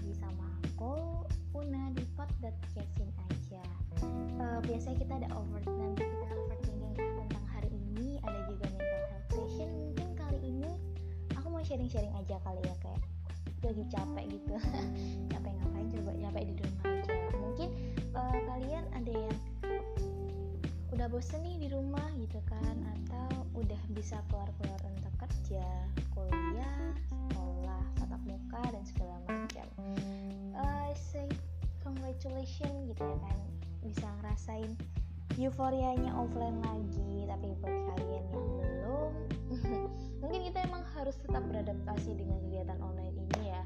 lagi sama aku Una di pod.casing aja. Uh, biasanya kita ada over nanti kita overthinking tentang hari ini ada juga mental health session. Mungkin kali ini aku mau sharing-sharing aja kali ya kayak lagi capek gitu. Capek ngapain coba? Capek di rumah aja. Mungkin uh, kalian ada yang udah bosen nih di rumah gitu kan? Atau udah bisa keluar-keluar untuk kerja kuliah congratulations gitu ya kan. Bisa ngerasain euforianya offline lagi tapi buat kalian yang belum mungkin kita emang harus tetap beradaptasi dengan kegiatan online ini ya.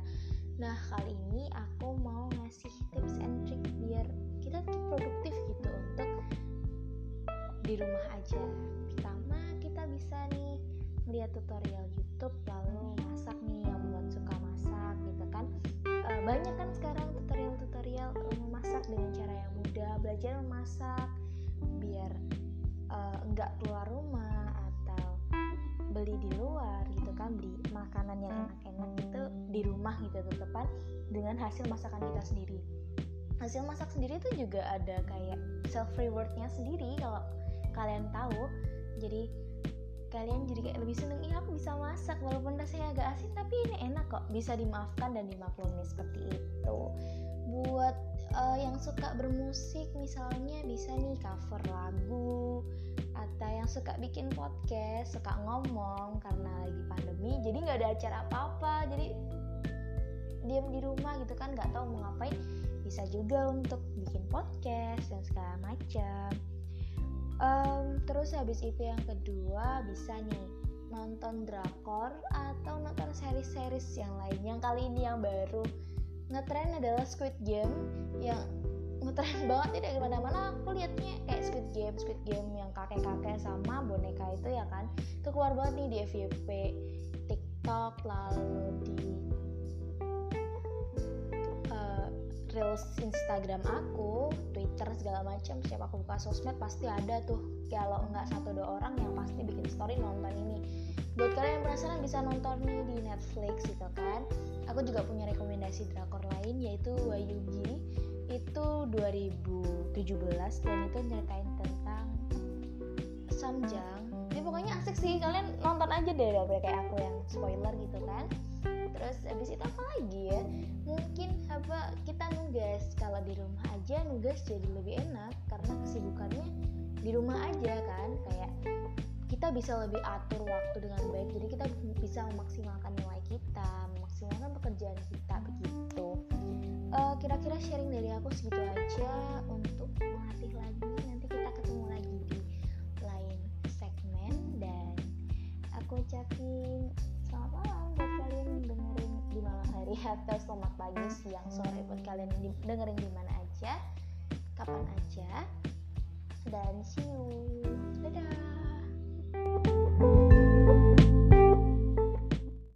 Nah kali ini aku mau ngasih tips and trick biar kita tuh produktif gitu untuk di rumah aja. Pertama kita bisa nih melihat tutorial YouTube lalu masak nih yang buat suka masak gitu kan. E, banyak kan sekarang tutorial-tutorial mudah belajar memasak biar uh, keluar rumah atau beli di luar gitu kan beli makanan yang enak-enak gitu di rumah gitu tetepan dengan hasil masakan kita sendiri. Hasil masak sendiri itu juga ada kayak self rewardnya sendiri kalau kalian tahu. Jadi kalian jadi kayak lebih seneng iya aku bisa masak walaupun rasanya agak asin kok bisa dimaafkan dan dimaklumi seperti itu. Buat uh, yang suka bermusik misalnya bisa nih cover lagu atau yang suka bikin podcast suka ngomong karena lagi pandemi jadi nggak ada acara apa-apa jadi diam di rumah gitu kan nggak tahu mau ngapain bisa juga untuk bikin podcast dan segala macam. Um, terus habis itu yang kedua bisa nih nonton drakor atau nonton series-series yang lain. Yang kali ini yang baru ngetren adalah Squid Game. Yang ngetren banget tidak gimana mana aku liatnya kayak Squid Game Squid Game yang kakek-kakek sama boneka itu ya kan? Itu keluar banget nih di FYP TikTok lalu di uh, reels Instagram aku Twitter segala macam siapa aku buka sosmed pasti ada tuh. Kalau nggak satu dua orang yang pasti bikin story nonton ini. Buat kalian yang penasaran bisa nonton nih di Netflix gitu kan. Aku juga punya rekomendasi drakor lain yaitu Wayugi. Itu 2017 dan itu nyeritain tentang Samjang. Ini pokoknya asik sih kalian nonton aja deh daripada kayak aku yang spoiler gitu kan terus abis itu apa lagi ya? Mungkin apa kita nugas kalau di rumah aja nugas jadi lebih enak karena kesibukannya di rumah aja kan kayak kita bisa lebih atur waktu dengan baik. Jadi kita bisa memaksimalkan nilai kita memaksimalkan pekerjaan kita begitu. Uh, kira-kira sharing dari aku segitu aja untuk melatih lagi. Nanti kita ketemu lagi di lain segmen. Dan aku ucapin selamat malam kalian dengerin di malam hari atau selamat pagi siang sore buat kalian dengerin di mana aja kapan aja. Dan see you. Dadah